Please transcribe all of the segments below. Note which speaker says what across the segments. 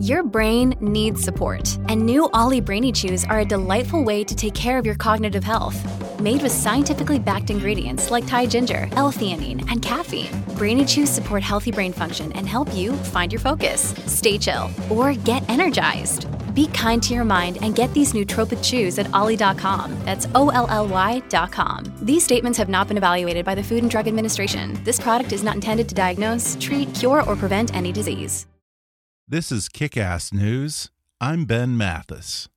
Speaker 1: Your brain needs support, and new OLLY Brainy Chews are a delightful way to take care of your cognitive health. Made with scientifically backed ingredients like Thai ginger, L-theanine, and caffeine, Brainy Chews support healthy brain function and help you find your focus, stay chill, or get energized. Be kind to your mind and get these nootropic chews at olly.com. That's O L L Y.com. These statements have not been evaluated by the Food and Drug Administration. This product is not intended to diagnose, treat, cure, or prevent any disease.
Speaker 2: This is Kickass News. I'm Ben Mathis.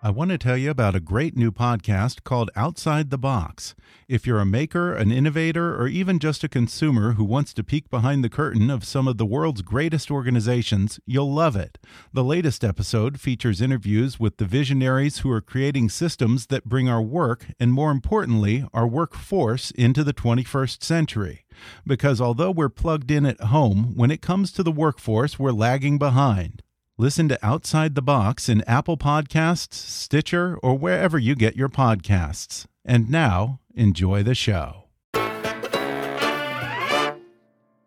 Speaker 2: I want to tell you about a great new podcast called Outside the Box. If you're a maker, an innovator, or even just a consumer who wants to peek behind the curtain of some of the world's greatest organizations, you'll love it. The latest episode features interviews with the visionaries who are creating systems that bring our work, and more importantly, our workforce, into the 21st century. Because although we're plugged in at home, when it comes to the workforce, we're lagging behind. Listen to Outside the Box in Apple Podcasts, Stitcher, or wherever you get your podcasts. And now, enjoy the show.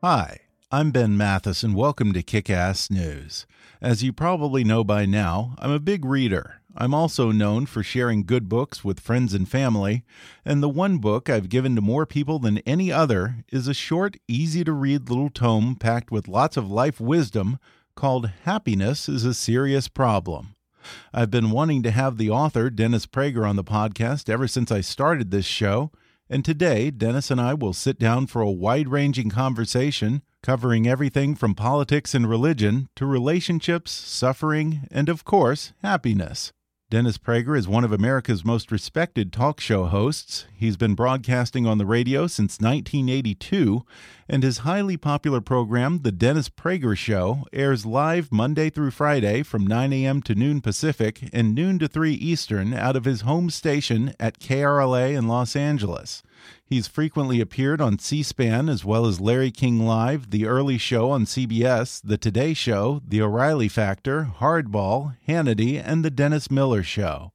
Speaker 2: Hi, I'm Ben Mathis, and welcome to Kickass News. As you probably know by now, I'm a big reader. I'm also known for sharing good books with friends and family, and the one book I've given to more people than any other is a short, easy to read little tome packed with lots of life wisdom called Happiness is a Serious Problem. I've been wanting to have the author, Dennis Prager, on the podcast ever since I started this show, and today Dennis and I will sit down for a wide ranging conversation covering everything from politics and religion to relationships, suffering, and of course, happiness. Dennis Prager is one of America's most respected talk show hosts. He's been broadcasting on the radio since 1982, and his highly popular program, The Dennis Prager Show, airs live Monday through Friday from 9 a.m. to noon Pacific and noon to 3 Eastern out of his home station at KRLA in Los Angeles. He's frequently appeared on C SPAN as well as Larry King Live, The Early Show on CBS, The Today Show, The O'Reilly Factor, Hardball, Hannity, and The Dennis Miller Show.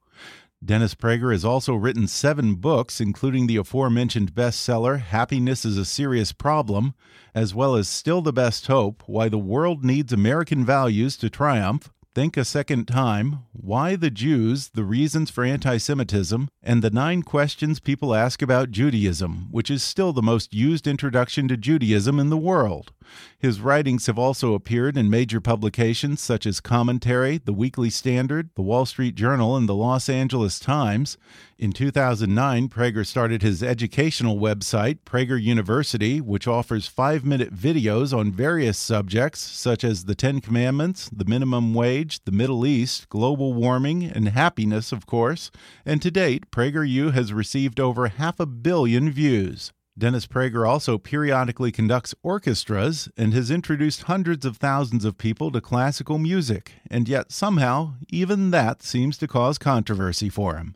Speaker 2: Dennis Prager has also written seven books, including the aforementioned bestseller Happiness is a Serious Problem, as well as Still the Best Hope Why the World Needs American Values to Triumph, Think a Second Time, Why the Jews, The Reasons for Anti Semitism, and the Nine Questions People Ask About Judaism, which is still the most used introduction to Judaism in the world. His writings have also appeared in major publications such as Commentary, The Weekly Standard, The Wall Street Journal, and The Los Angeles Times. In 2009, Prager started his educational website, Prager University, which offers five minute videos on various subjects such as the Ten Commandments, the minimum wage, the Middle East, global warming, and happiness, of course. And to date, PragerU has received over half a billion views. Dennis Prager also periodically conducts orchestras and has introduced hundreds of thousands of people to classical music, and yet somehow even that seems to cause controversy for him.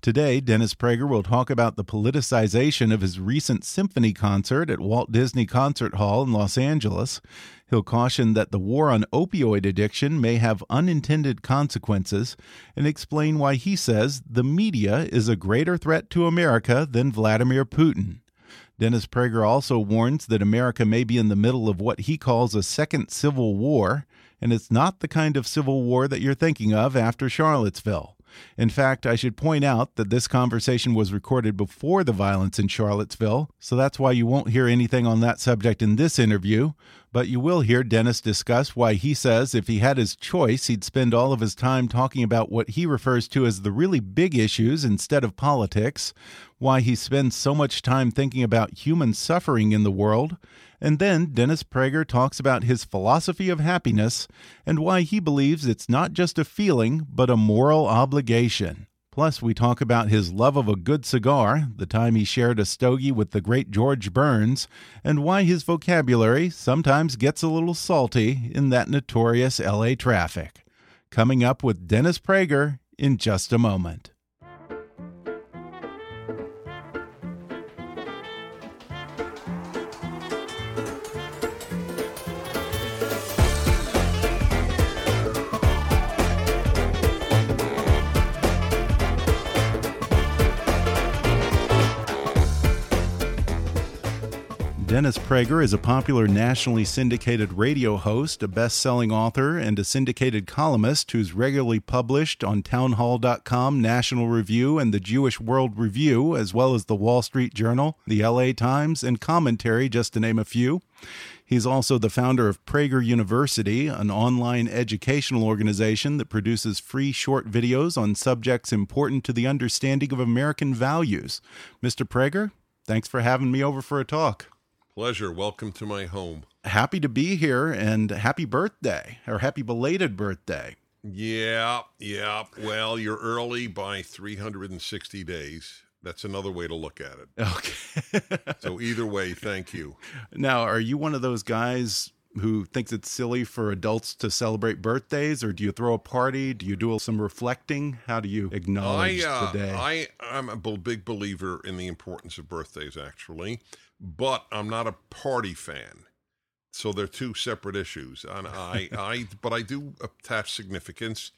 Speaker 2: Today, Dennis Prager will talk about the politicization of his recent symphony concert at Walt Disney Concert Hall in Los Angeles. He'll caution that the war on opioid addiction may have unintended consequences and explain why he says the media is a greater threat to America than Vladimir Putin. Dennis Prager also warns that America may be in the middle of what he calls a second civil war, and it's not the kind of civil war that you're thinking of after Charlottesville. In fact, I should point out that this conversation was recorded before the violence in Charlottesville, so that's why you won't hear anything on that subject in this interview. But you will hear Dennis discuss why he says if he had his choice, he'd spend all of his time talking about what he refers to as the really big issues instead of politics, why he spends so much time thinking about human suffering in the world, and then Dennis Prager talks about his philosophy of happiness and why he believes it's not just a feeling, but a moral obligation. Plus, we talk about his love of a good cigar, the time he shared a stogie with the great George Burns, and why his vocabulary sometimes gets a little salty in that notorious LA traffic. Coming up with Dennis Prager in just a moment. Dennis Prager is a popular nationally syndicated radio host, a best selling author, and a syndicated columnist who's regularly published on townhall.com, National Review, and the Jewish World Review, as well as the Wall Street Journal, the LA Times, and Commentary, just to name a few. He's also the founder of Prager University, an online educational organization that produces free short videos on subjects important to the understanding of American values. Mr. Prager, thanks for having me over for a talk.
Speaker 3: Pleasure. Welcome to my home.
Speaker 2: Happy to be here and happy birthday or happy belated birthday.
Speaker 3: Yeah, yeah. Well, you're early by 360 days. That's another way to look at it.
Speaker 2: Okay.
Speaker 3: so, either way, thank you.
Speaker 2: Now, are you one of those guys who thinks it's silly for adults to celebrate birthdays, or do you throw a party? Do you do some reflecting? How do you acknowledge
Speaker 3: I, uh,
Speaker 2: the day?
Speaker 3: I, I'm a big believer in the importance of birthdays, actually but I'm not a party fan. So they're two separate issues. And I, I, but I do attach significance.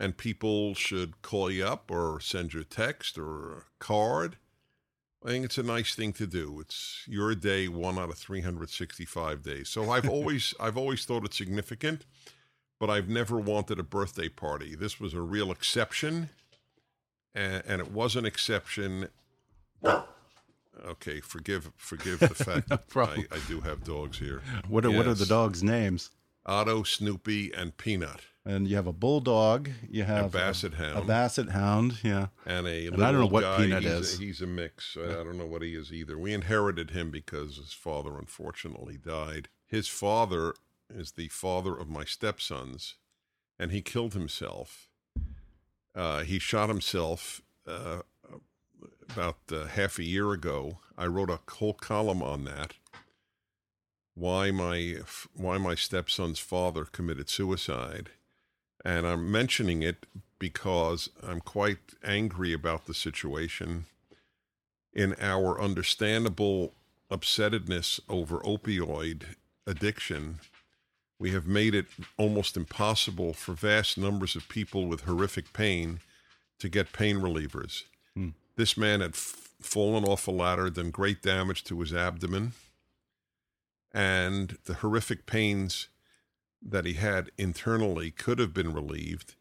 Speaker 3: And people should call you up or send you a text or a card. I think it's a nice thing to do. It's your day, one out of 365 days. So I've always, I've always thought it significant, but I've never wanted a birthday party. This was a real exception, and, and it was an exception. Okay, forgive forgive the fact that I, I, do have dogs here.
Speaker 2: What are
Speaker 3: yes.
Speaker 2: what are the dogs' names?
Speaker 3: Otto, Snoopy, and Peanut.
Speaker 2: And you have a bulldog. You have
Speaker 3: a basset hound.
Speaker 2: A basset hound, yeah.
Speaker 3: And a
Speaker 2: and I don't know what
Speaker 3: guy.
Speaker 2: Peanut
Speaker 3: he's
Speaker 2: is.
Speaker 3: A, he's a mix. I don't know what he is either. We inherited him because his father unfortunately died. His father is the father of my stepsons, and he killed himself. Uh, he shot himself uh, about uh, half a year ago. I wrote a whole column on that. Why my why my stepson's father committed suicide, and I'm mentioning it because I'm quite angry about the situation. In our understandable upsettedness over opioid addiction, we have made it almost impossible for vast numbers of people with horrific pain to get pain relievers. This man had f- fallen off a ladder, done great damage to his abdomen, and the horrific pains that he had internally could have been relieved,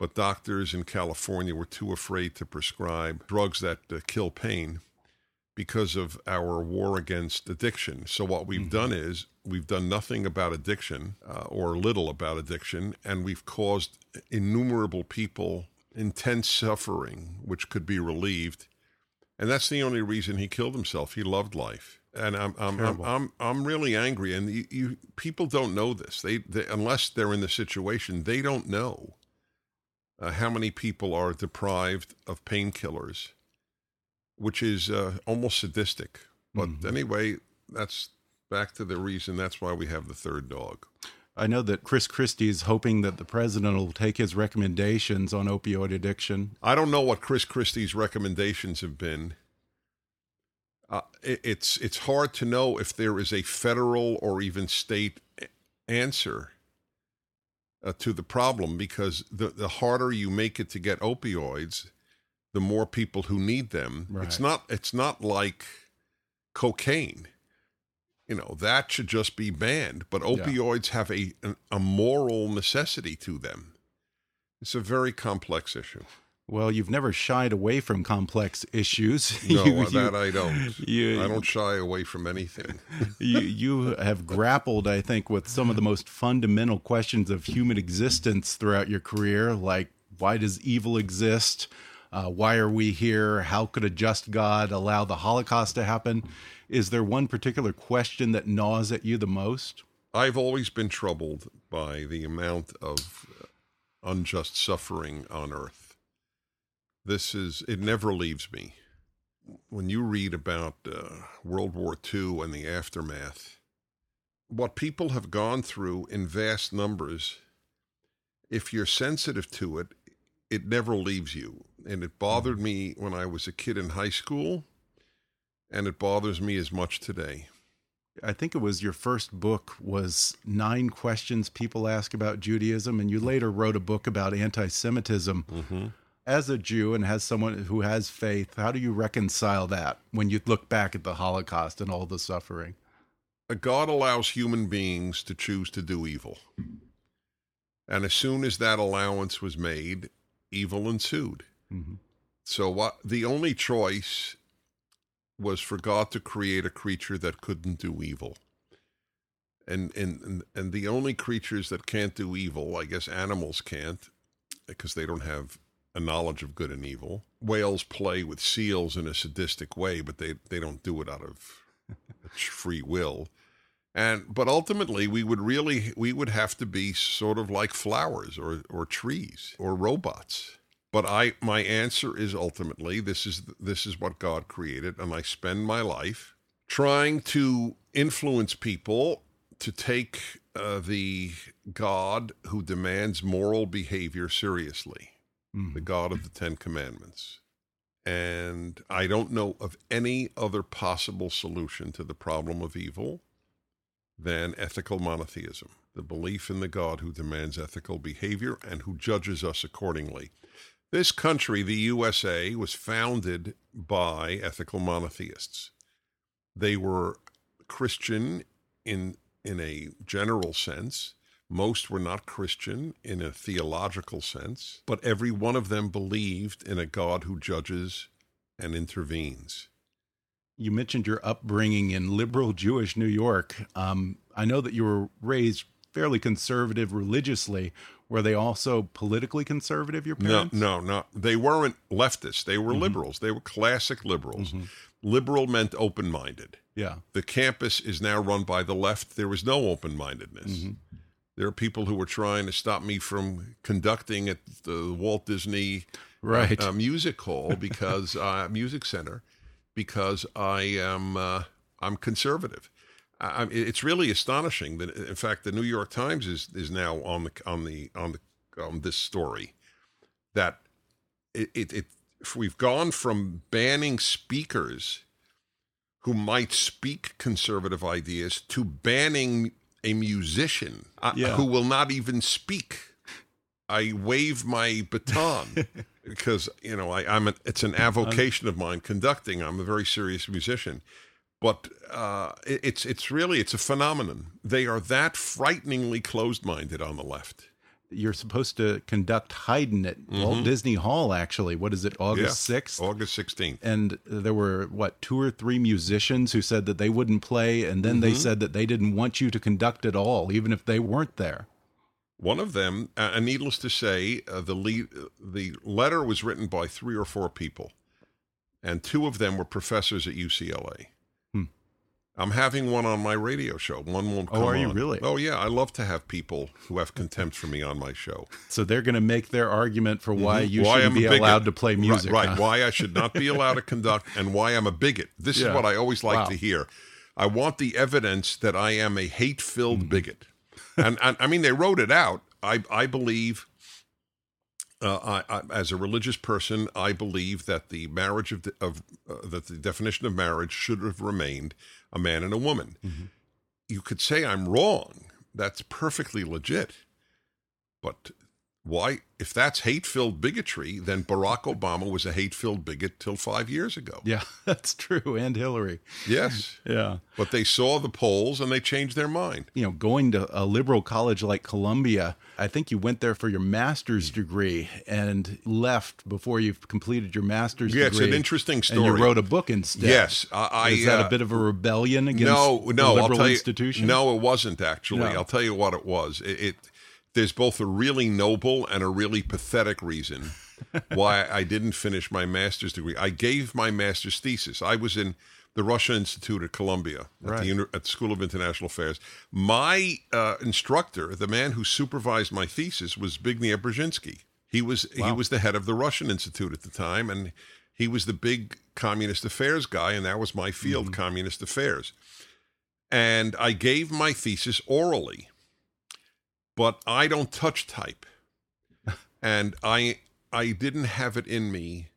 Speaker 3: but doctors in California were too afraid to prescribe drugs that uh, kill pain because of our war against addiction. So, what we've mm-hmm. done is we've done nothing about addiction uh, or little about addiction, and we've caused innumerable people intense suffering, which could be relieved. And that's the only reason he killed himself. He loved life. And I'm I'm I'm, I'm, I'm really angry. And you, you people don't know this. They, they, unless they're in the situation, they don't know uh, how many people are deprived of painkillers, which is uh, almost sadistic. But mm-hmm. anyway, that's back to the reason. That's why we have the third dog.
Speaker 2: I know that Chris Christie is hoping that the president will take his recommendations on opioid addiction.
Speaker 3: I don't know what Chris Christie's recommendations have been. Uh, it, it's it's hard to know if there is a federal or even state answer uh, to the problem because the the harder you make it to get opioids, the more people who need them. Right. It's not it's not like cocaine you know that should just be banned but opioids yeah. have a a moral necessity to them. It's a very complex issue.
Speaker 2: Well you've never shied away from complex issues.
Speaker 3: No you, that i don't. you, i don't shy away from anything.
Speaker 2: you you have grappled i think with some of the most fundamental questions of human existence throughout your career like why does evil exist uh, why are we here how could a just god allow the holocaust to happen is there one particular question that gnaws at you the most?
Speaker 3: I've always been troubled by the amount of unjust suffering on earth. This is, it never leaves me. When you read about uh, World War II and the aftermath, what people have gone through in vast numbers, if you're sensitive to it, it never leaves you. And it bothered me when I was a kid in high school, and it bothers me as much today.
Speaker 2: I think it was your first book was nine questions people ask about Judaism, and you later wrote a book about anti-Semitism.
Speaker 3: Mm -hmm.
Speaker 2: As a Jew and as someone who has faith, how do you reconcile that when you look back at the Holocaust and all the suffering?
Speaker 3: A God allows human beings to choose to do evil. And as soon as that allowance was made, evil ensued. Mm -hmm. So what the only choice was for God to create a creature that couldn't do evil. And, and and the only creatures that can't do evil, I guess animals can't, because they don't have a knowledge of good and evil. Whales play with seals in a sadistic way, but they, they don't do it out of free will. And but ultimately we would really we would have to be sort of like flowers or or trees or robots. But I, my answer is ultimately this is this is what God created, and I spend my life trying to influence people to take uh, the God who demands moral behavior seriously, mm. the God of the Ten Commandments. And I don't know of any other possible solution to the problem of evil than ethical monotheism, the belief in the God who demands ethical behavior and who judges us accordingly. This country, the USA, was founded by ethical monotheists. They were Christian in, in a general sense. Most were not Christian in a theological sense, but every one of them believed in a God who judges and intervenes.
Speaker 2: You mentioned your upbringing in liberal Jewish New York. Um, I know that you were raised fairly conservative religiously. Were they also politically conservative, your parents?
Speaker 3: No, no, no. They weren't leftists. They were mm -hmm. liberals. They were classic liberals. Mm -hmm. Liberal meant open minded.
Speaker 2: Yeah.
Speaker 3: The campus is now run by the left. There was no open mindedness. Mm -hmm. There are people who were trying to stop me from conducting at the Walt Disney
Speaker 2: right.
Speaker 3: uh, Music Hall because uh, Music Center because I am uh, I'm conservative. I, it's really astonishing that, in fact, the New York Times is is now on the on the on the on this story that it, it, it we've gone from banning speakers who might speak conservative ideas to banning a musician uh, yeah. who will not even speak. I wave my baton because you know I, am it's an avocation of mine conducting. I'm a very serious musician, but uh, it's it's really it's a phenomenon. They are that frighteningly closed-minded on the left.
Speaker 2: You're supposed to conduct Haydn at mm -hmm. Walt Disney Hall. Actually, what is it? August sixth,
Speaker 3: yeah, August sixteenth.
Speaker 2: And there were what two or three musicians who said that they wouldn't play, and then mm -hmm. they mm-hmm. said that they didn't want you to conduct at all, even if they weren't there.
Speaker 3: One of them, uh, and needless to say, uh, the lead, the letter was written by three or four people, and two of them were professors at UCLA. I'm having one on my radio show. One won't come
Speaker 2: Oh, are
Speaker 3: on.
Speaker 2: you really?
Speaker 3: Oh, yeah. I love to have people who have contempt for me on my show.
Speaker 2: So they're going to make their argument for why mm -hmm. you why shouldn't be allowed to play music.
Speaker 3: Right. right.
Speaker 2: Huh?
Speaker 3: Why I should not be allowed to conduct and why I'm a bigot. This yeah. is what I always like wow. to hear. I want the evidence that I am a hate filled mm -hmm. bigot. And, and I mean, they wrote it out. I, I believe uh, I, I, as a religious person, I believe that the marriage of, the, of uh, that the definition of marriage should have remained a man and a woman. Mm -hmm. You could say I'm wrong. That's perfectly legit. But why, if that's hate filled bigotry, then Barack Obama was a hate filled bigot till five years ago.
Speaker 2: Yeah, that's true. And Hillary.
Speaker 3: Yes.
Speaker 2: yeah.
Speaker 3: But they saw the polls and they changed their mind.
Speaker 2: You know, going to a liberal college like Columbia, I think you went there for your master's degree and left before you've completed your master's
Speaker 3: yeah,
Speaker 2: degree.
Speaker 3: it's an interesting story.
Speaker 2: And you wrote a book instead.
Speaker 3: Yes. I,
Speaker 2: Is that uh, a bit of a rebellion against
Speaker 3: no, no,
Speaker 2: the liberal
Speaker 3: I'll
Speaker 2: institution?
Speaker 3: You, no, it wasn't actually.
Speaker 2: No.
Speaker 3: I'll tell you what it was. it, it there's both a really noble and a really pathetic reason why I didn't finish my master's degree. I gave my master's thesis. I was in the Russia Institute at Columbia
Speaker 2: right.
Speaker 3: at, the, at, the, School of International Affairs. My uh, instructor, the man who supervised my thesis, was Zbigniew Brzezinski. He was wow. he was the head of the Russian Institute at the time, and he was the big communist affairs guy, and that was my field, mm-hmm. communist affairs. And I gave my thesis orally, but I don't touch type, and I I didn't have it in me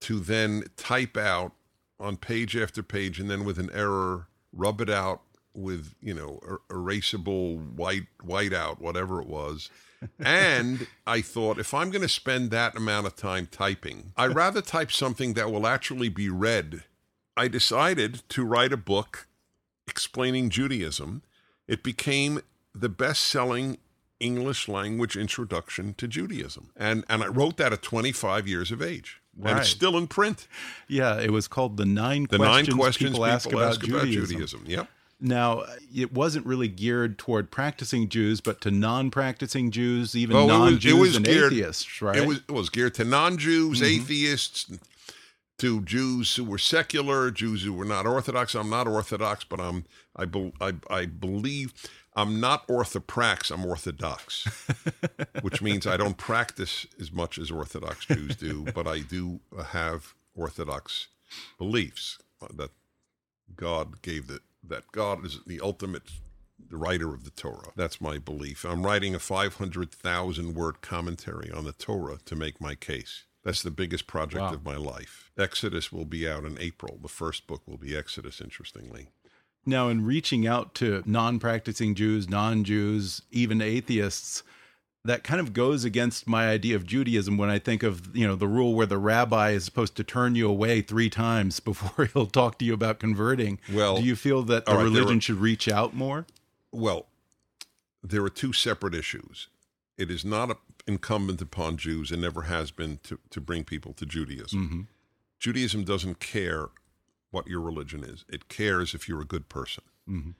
Speaker 3: to then type out on page after page, and then with an error rub it out with you know er- erasable white white out whatever it was. And i thought if i'm going to spend that amount of time typing i'd rather type something that will actually be read. I decided to write a book explaining judaism. It became the best-selling english language introduction to judaism and and i wrote that at 25 years of age Right. And it's still in print.
Speaker 2: Yeah, it was called the nine
Speaker 3: the
Speaker 2: questions
Speaker 3: nine questions
Speaker 2: people,
Speaker 3: people
Speaker 2: ask, about,
Speaker 3: ask
Speaker 2: Judaism.
Speaker 3: about Judaism. Yep.
Speaker 2: Now, it wasn't really geared toward practicing Jews, but to non-practicing Jews, even non-Jews
Speaker 3: it was, it was
Speaker 2: and
Speaker 3: geared,
Speaker 2: atheists, right?
Speaker 3: It was, it was geared to non-Jews, mm-hmm. atheists, to Jews who were secular, Jews who were not Orthodox. I'm not Orthodox, but I'm I, be, I, I believe I'm not orthoprax. I'm Orthodox, which means I don't practice as much as Orthodox Jews do, but I do have Orthodox beliefs that God gave the that God is the ultimate the writer of the Torah. That's my belief. I'm writing a 500,000 word commentary on the Torah to make my case. That's the biggest project wow. of my life. Exodus will be out in April. The first book will be Exodus, interestingly.
Speaker 2: Now, in reaching out to non practicing Jews, non Jews, even atheists, that kind of goes against my idea of Judaism when I think of you know the rule where the rabbi is supposed to turn you away three times before he'll talk to you about converting. Well, do you feel that the right, religion should reach out more?
Speaker 3: Well, there are two separate issues. It is not incumbent upon Jews, and never has been, to, to bring people to Judaism. Mm -hmm. Judaism doesn't care what your religion is; it cares if you're a good person. Mm -hmm.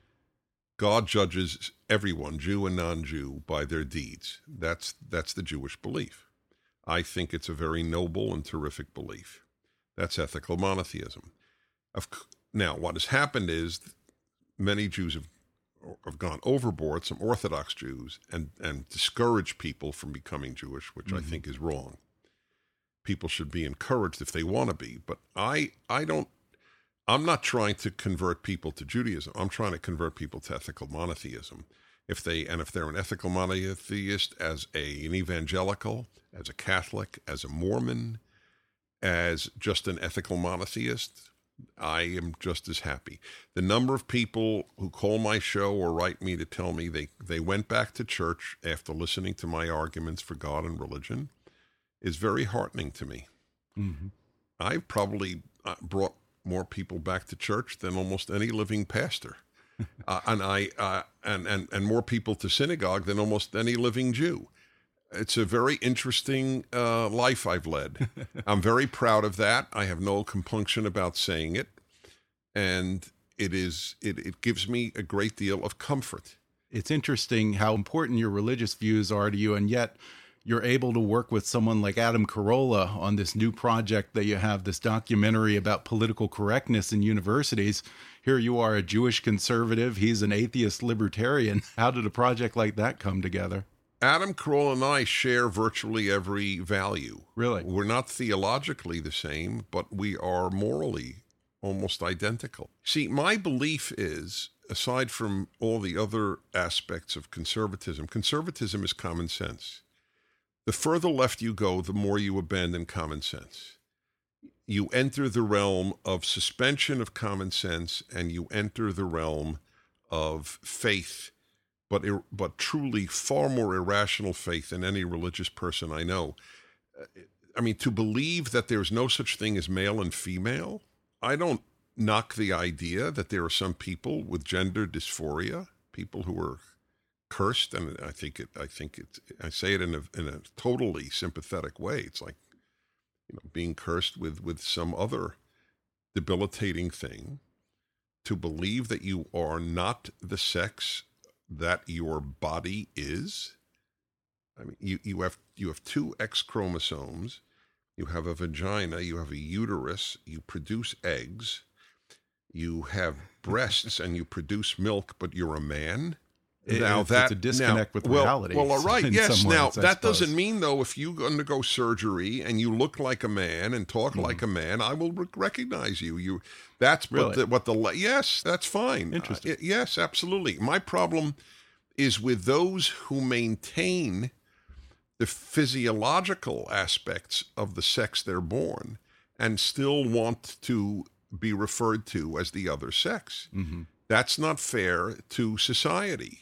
Speaker 3: God judges everyone, Jew and non-Jew, by their deeds. That's that's the Jewish belief. I think it's a very noble and terrific belief. That's ethical monotheism. Of, now, what has happened is many Jews have have gone overboard, some Orthodox Jews, and and discouraged people from becoming Jewish, which mm-hmm. I think is wrong. People should be encouraged if they want to be, but I I don't I'm not trying to convert people to Judaism. I'm trying to convert people to ethical monotheism. If they and if they're an ethical monotheist as a, an evangelical, as a Catholic, as a Mormon, as just an ethical monotheist, I am just as happy. The number of people who call my show or write me to tell me they, they went back to church after listening to my arguments for God and religion is very heartening to me. Mm-hmm. I've probably uh, brought more people back to church than almost any living pastor. uh, and I uh, and and and more people to synagogue than almost any living Jew. It's a very interesting uh, life I've led. I'm very proud of that. I have no compunction about saying it, and it is it, it gives me a great deal of comfort.
Speaker 2: It's interesting how important your religious views are to you, and yet you're able to work with someone like Adam Carolla on this new project that you have, this documentary about political correctness in universities. Here you are, a Jewish conservative. He's an atheist libertarian. How did a project like that come together?
Speaker 3: Adam Carolla and I share virtually every value.
Speaker 2: Really?
Speaker 3: We're not theologically the same, but we are morally almost identical. See, my belief is aside from all the other aspects of conservatism, conservatism is common sense. The further left you go, the more you abandon common sense. You enter the realm of suspension of common sense and you enter the realm of faith, but, but truly far more irrational faith than any religious person I know. I mean, to believe that there's no such thing as male and female, I don't knock the idea that there are some people with gender dysphoria, people who are cursed, and I think it. I think it. I say it in a in a totally sympathetic way. It's like you know being cursed with with some other debilitating thing. To believe that you are not the sex that your body is. I mean, you you have you have two X chromosomes. You have a vagina. You have a uterus. You produce eggs. You have breasts and you produce milk, but you're a man
Speaker 2: It-
Speaker 3: now
Speaker 2: it's,
Speaker 3: that
Speaker 2: it's a disconnect
Speaker 3: now,
Speaker 2: with
Speaker 3: well,
Speaker 2: reality.
Speaker 3: Well, all right, yes. Now that doesn't mean though if you undergo surgery and you look like a man and talk
Speaker 2: Mm-hmm.
Speaker 3: like a man, I will rec- recognize you. You that's what
Speaker 2: Really?
Speaker 3: the, what the yes, that's fine.
Speaker 2: Interesting.
Speaker 3: Uh, yes, absolutely. My problem is with those who maintain the physiological aspects of the sex they're born and still want to be referred to as the other sex.
Speaker 2: Mm-hmm.
Speaker 3: That's not fair to society.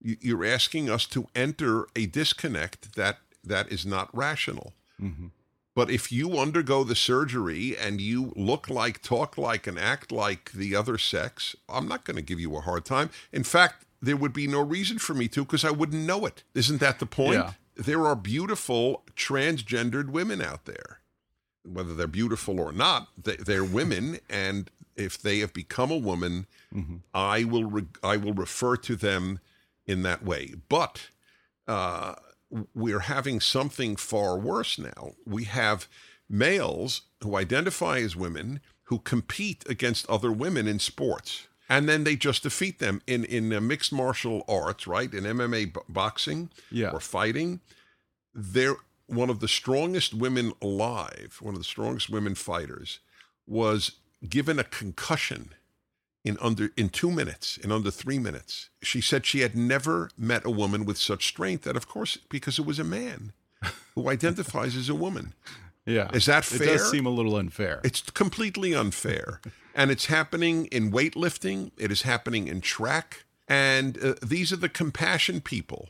Speaker 3: You- You're asking us to enter a disconnect that that is not rational.
Speaker 2: Mm-hmm.
Speaker 3: But if you undergo the surgery and you look like, talk like, and act like the other sex, I'm not going to give you a hard time. In fact, there would be no reason for me to because I wouldn't know it. Isn't that the point?
Speaker 2: Yeah.
Speaker 3: There are beautiful transgendered women out there. Whether they're beautiful or not, they- they're women, and if they have become a woman, I will re- I will refer to them in that way. But uh, we're having something far worse now. We have males who identify as women who compete against other women in sports. And then they just defeat them in in uh, mixed martial arts, right? In MMA b- boxing
Speaker 2: Yeah.
Speaker 3: or fighting. They're one of the strongest women alive, one of the strongest women fighters, was given a concussion in under in two minutes, in under three minutes. She said she had never met a woman with such strength, and of course, because it was a man who identifies as a woman.
Speaker 2: Yeah.
Speaker 3: Is that fair?
Speaker 2: It does seem a little unfair.
Speaker 3: It's completely unfair. and it's happening in weightlifting, it is happening in track, and uh, these are the compassion people.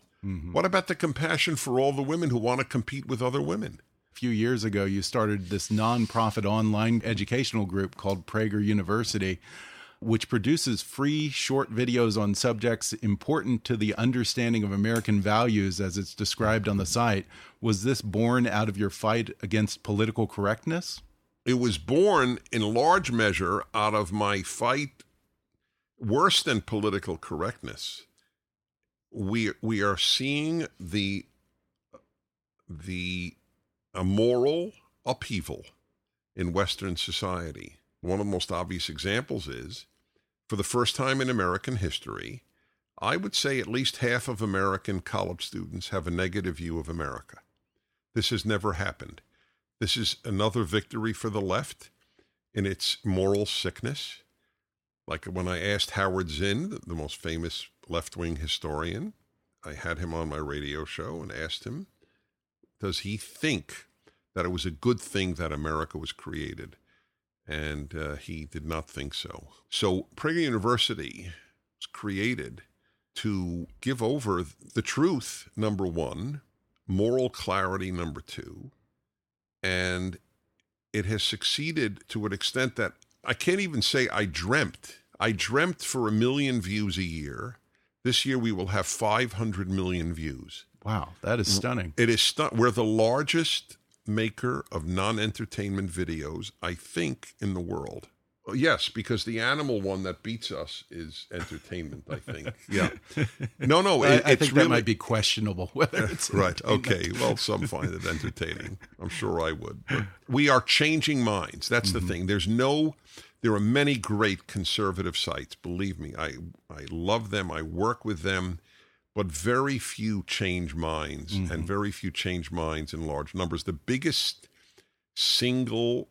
Speaker 3: What about the compassion for all the women who want to compete with other women?
Speaker 2: a few years ago, you started this nonprofit online educational group called Prager University, which produces free short videos on subjects important to the understanding of American values as it's described on the site. Was this born out of your fight against political correctness?
Speaker 3: It was born in large measure out of my fight worse than political correctness. We we are seeing the the a moral upheaval in Western society. One of the most obvious examples is for the first time in American history, I would say at least half of American college students have a negative view of America. This has never happened. This is another victory for the left in its moral sickness. Like when I asked Howard Zinn, the- most famous left wing historian, I had him on my radio show and asked him, does he think that it was a good thing that America was created? And uh, he did not think so. So Prager University was created to give over the truth, number one, moral clarity, number two, and it has succeeded to an extent that I can't even say I dreamt. I dreamt for a million views a year. This year we will have 500 million views.
Speaker 2: Wow, that is stunning.
Speaker 3: It is stu- we're the largest maker of non-entertainment videos, I think, in the world. Oh, Yes, because the animal one that beats us is entertainment. I think. Yeah. No, no.
Speaker 2: I,
Speaker 3: It,
Speaker 2: I
Speaker 3: it's
Speaker 2: think
Speaker 3: really,
Speaker 2: that might be questionable whether it's
Speaker 3: right. Okay. Well, some find it entertaining. I'm sure I would. But we are changing minds. That's the mm-hmm. thing. There's no. There are many great conservative sites. Believe me, I I love them. I work with them, but very few change minds, and very few change minds in large numbers. The biggest single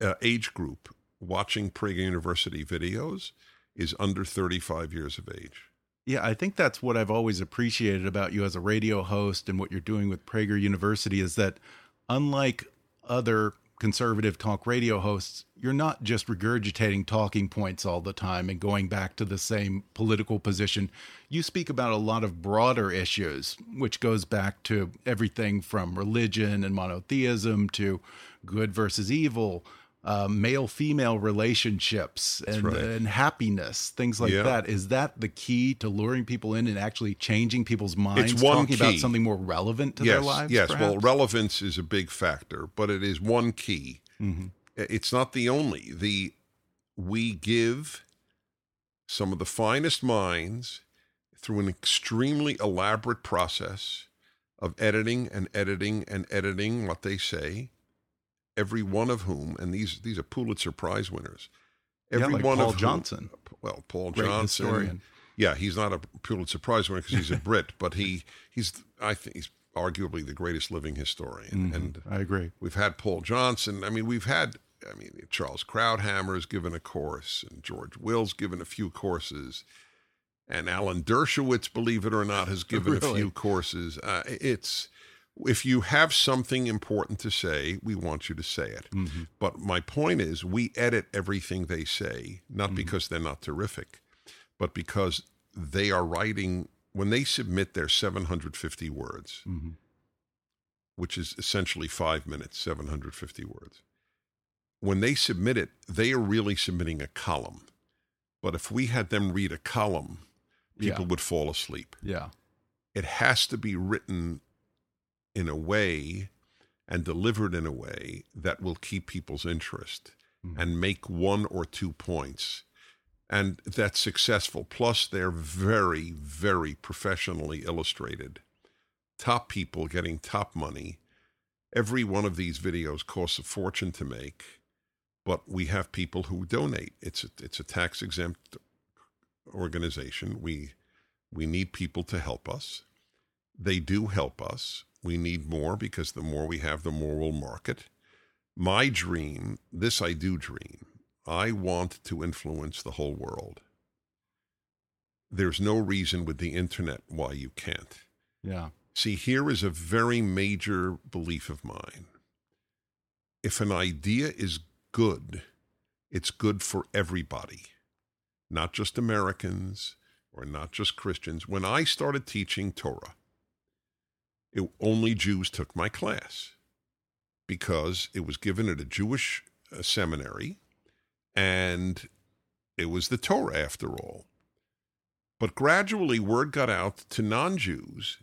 Speaker 3: uh, age group watching Prager University videos is under 35 years of age.
Speaker 2: Yeah, I think that's what I've always appreciated about you as a radio host and what you're doing with Prager University is that unlike other conservative talk radio hosts, you're not just regurgitating talking points all the time and going back to the same political position. You speak about a lot of broader issues, which goes back to everything from religion and monotheism to good versus evil, uh, male female relationships, and,
Speaker 3: right.
Speaker 2: and happiness, things like
Speaker 3: Yeah.
Speaker 2: that. Is that the key to luring people in and actually changing people's minds?
Speaker 3: It's one
Speaker 2: talking about something more relevant to
Speaker 3: yes,
Speaker 2: their lives?
Speaker 3: Yes, well, relevance is a big factor, but it is one key.
Speaker 2: Mhm.
Speaker 3: It's not the only. The we give some of the finest minds through an extremely elaborate process of editing and editing and editing what they say. Every one of whom, and these these are Pulitzer Prize winners.
Speaker 2: Yeah,
Speaker 3: Every
Speaker 2: like
Speaker 3: one
Speaker 2: Paul
Speaker 3: of whom-
Speaker 2: Johnson.
Speaker 3: well, Paul
Speaker 2: Great
Speaker 3: Johnson,
Speaker 2: historian.
Speaker 3: Yeah, he's not a Pulitzer Prize winner because he's a Brit, but he he's I think he's arguably the greatest living historian.
Speaker 2: Mhm.
Speaker 3: And
Speaker 2: I agree.
Speaker 3: we've had Paul Johnson. I mean, we've had I mean Charles Krauthammer has given a course, and George Will's given a few courses, and Alan Dershowitz, believe it or not, has given a few courses. Uh, it's if you have something important to say, we want you to say it.
Speaker 2: Mhm.
Speaker 3: But my point is, we edit everything they say, not because they're not terrific, but because they are writing, when they submit their 750 words,
Speaker 2: Mhm.
Speaker 3: which is essentially five minutes, 750 words, when they submit it, they are really submitting a column. But if we had them read a column, people
Speaker 2: Yeah.
Speaker 3: would fall asleep
Speaker 2: Yeah.
Speaker 3: it has to be written in a way and delivered in a way that will keep people's interest
Speaker 2: Mhm.
Speaker 3: and make one or two points. And that's successful. Plus, they're very, very professionally illustrated. Top people getting top money. Every one of these videos costs a fortune to make, but we have people who donate. It's a, it's a tax exempt organization. We we need people to help us. They do help us. We need more because the more we have, the more we'll market. My dream, this I do dream, I want to influence the whole world. There's no reason with the internet why you can't.
Speaker 2: Yeah.
Speaker 3: See, here is a very major belief of mine. If an idea is good, it's good for everybody, not just Americans or not just Christians. When I started teaching Torah, it, only Jews took my class because it was given at a Jewish uh, seminary and it was the Torah after all. But gradually, word got out to non Jews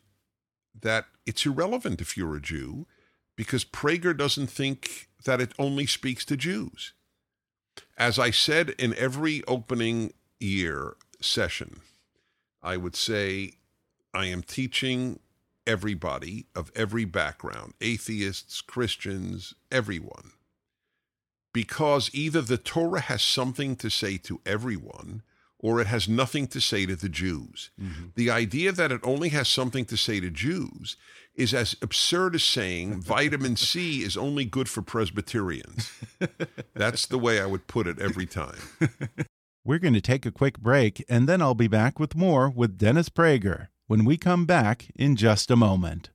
Speaker 3: that it's irrelevant if you're a Jew because Prager doesn't think that it only speaks to Jews. As I said in every opening year session, I would say, I am teaching everybody of every background atheists, Christians, everyone. Because either the Torah has something to say to everyone or it has nothing to say to the Jews. Mm-hmm. The idea that it only has something to say to Jews is as absurd as saying vitamin C is only good for Presbyterians. That's the way I would put it every time.
Speaker 2: We're going to take a quick break, and then I'll be back with more with Dennis Prager when we come back in just a moment.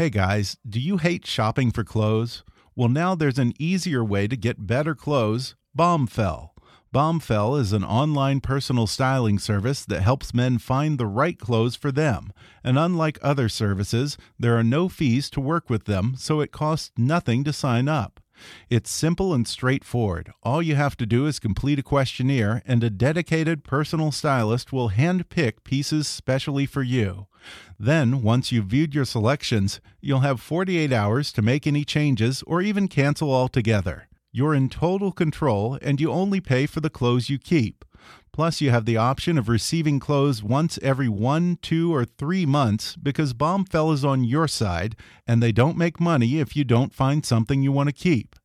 Speaker 2: Hey guys, do you hate shopping for clothes? Well, now there's an easier way to get better clothes Bombfell. Bombfell is an online personal styling service that helps men find the right clothes for them. And unlike other services, there are no fees to work with them, so it costs nothing to sign up. It's simple and straightforward. All you have to do is complete a questionnaire, and a dedicated personal stylist will handpick pieces specially for you. Then, once you've viewed your selections, you'll have 48 hours to make any changes or even cancel altogether. You're in total control, and you only pay for the clothes you keep. Plus, you have the option of receiving clothes once every one, two, or three months because Bombfell is on your side and they don't make money if you don't find something you want to keep.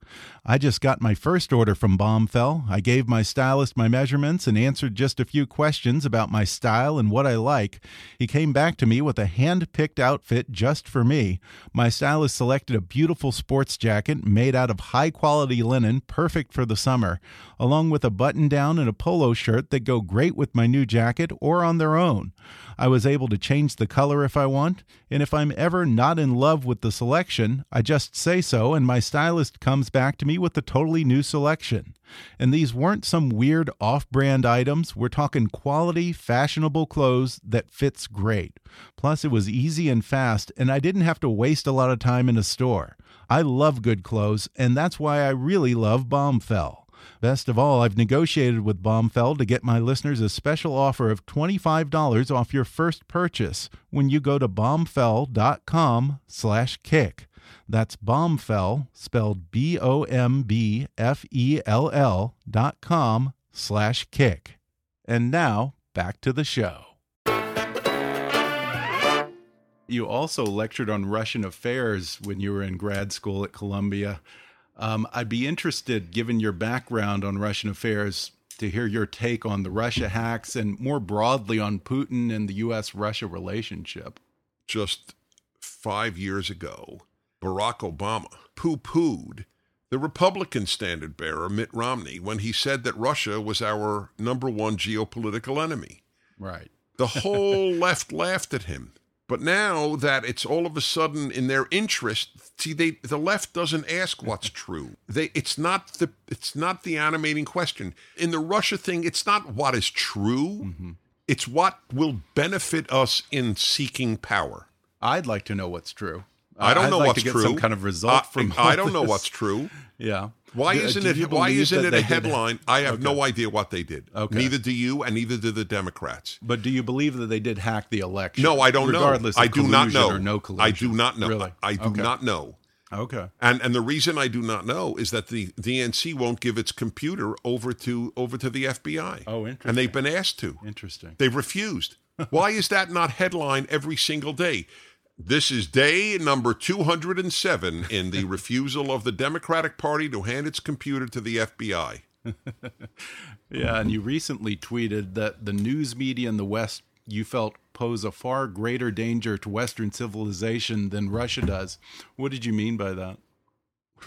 Speaker 2: I just got my first order from Bombfell. I gave my stylist my measurements and answered just a few questions about my style and what I like. He came back to me with a hand picked outfit just for me. My stylist selected a beautiful sports jacket made out of high quality linen, perfect for the summer, along with a button down and a polo shirt that go great with my new jacket or on their own. I was able to change the color if I want, and if I'm ever not in love with the selection, I just say so, and my stylist comes back to with a totally new selection. And these weren't some weird off brand items, we're talking quality, fashionable clothes that fits great. Plus, it was easy and fast, and I didn't have to waste a lot of time in a store. I love good clothes, and that's why I really love Bombfell. Best of all, I've negotiated with Bombfell to get my listeners a special offer of $25 off your first purchase when you go to bombfell.com slash kick. That's Bombfell, spelled B-O-M-B-F-E-L-L dot com slash kick. And now, back to the show. You also lectured on Russian affairs when you were in grad school at Columbia. Um, I'd be interested, given your background on Russian affairs, to hear your take on the Russia hacks and more broadly on Putin and the U.S. Russia relationship.
Speaker 3: Just five years ago, Barack Obama poo pooed the Republican standard bearer, Mitt Romney, when he said that Russia was our number one geopolitical enemy.
Speaker 2: Right.
Speaker 3: The whole left laughed at him. But now that it's all of a sudden in their interest, see, they the left doesn't ask what's true. They it's not the it's not the animating question in the Russia thing. It's not what is true. Mm-hmm. It's what will benefit us in seeking power.
Speaker 2: I'd like to know what's true.
Speaker 3: I don't
Speaker 2: I'd
Speaker 3: know
Speaker 2: like
Speaker 3: what's
Speaker 2: to get
Speaker 3: true.
Speaker 2: Some kind of result from.
Speaker 3: I, I don't know what's true.
Speaker 2: Yeah.
Speaker 3: Why
Speaker 2: Do-
Speaker 3: isn't
Speaker 2: do
Speaker 3: it? Why isn't it a
Speaker 2: did
Speaker 3: headline? I have
Speaker 2: Okay.
Speaker 3: no idea what they did.
Speaker 2: Okay.
Speaker 3: Neither do you, and neither do the Democrats.
Speaker 2: But do you believe that they did hack the election?
Speaker 3: No, I don't
Speaker 2: regardless
Speaker 3: know.
Speaker 2: of
Speaker 3: I do not know.
Speaker 2: Or no collusion.
Speaker 3: I do not know.
Speaker 2: Really?
Speaker 3: I do
Speaker 2: Okay.
Speaker 3: not know.
Speaker 2: Okay.
Speaker 3: And and the reason I do not know is that the DNC won't give its computer over to over to the FBI.
Speaker 2: Oh, interesting.
Speaker 3: And they've been asked to.
Speaker 2: Interesting.
Speaker 3: They've refused. Why is that not headline every single day? This is day number 207 in the refusal of the Democratic Party to hand its computer to the FBI.
Speaker 2: Yeah, and you recently tweeted that the news media in the West you felt pose a far greater danger to Western civilization than Russia does. What did you mean by that?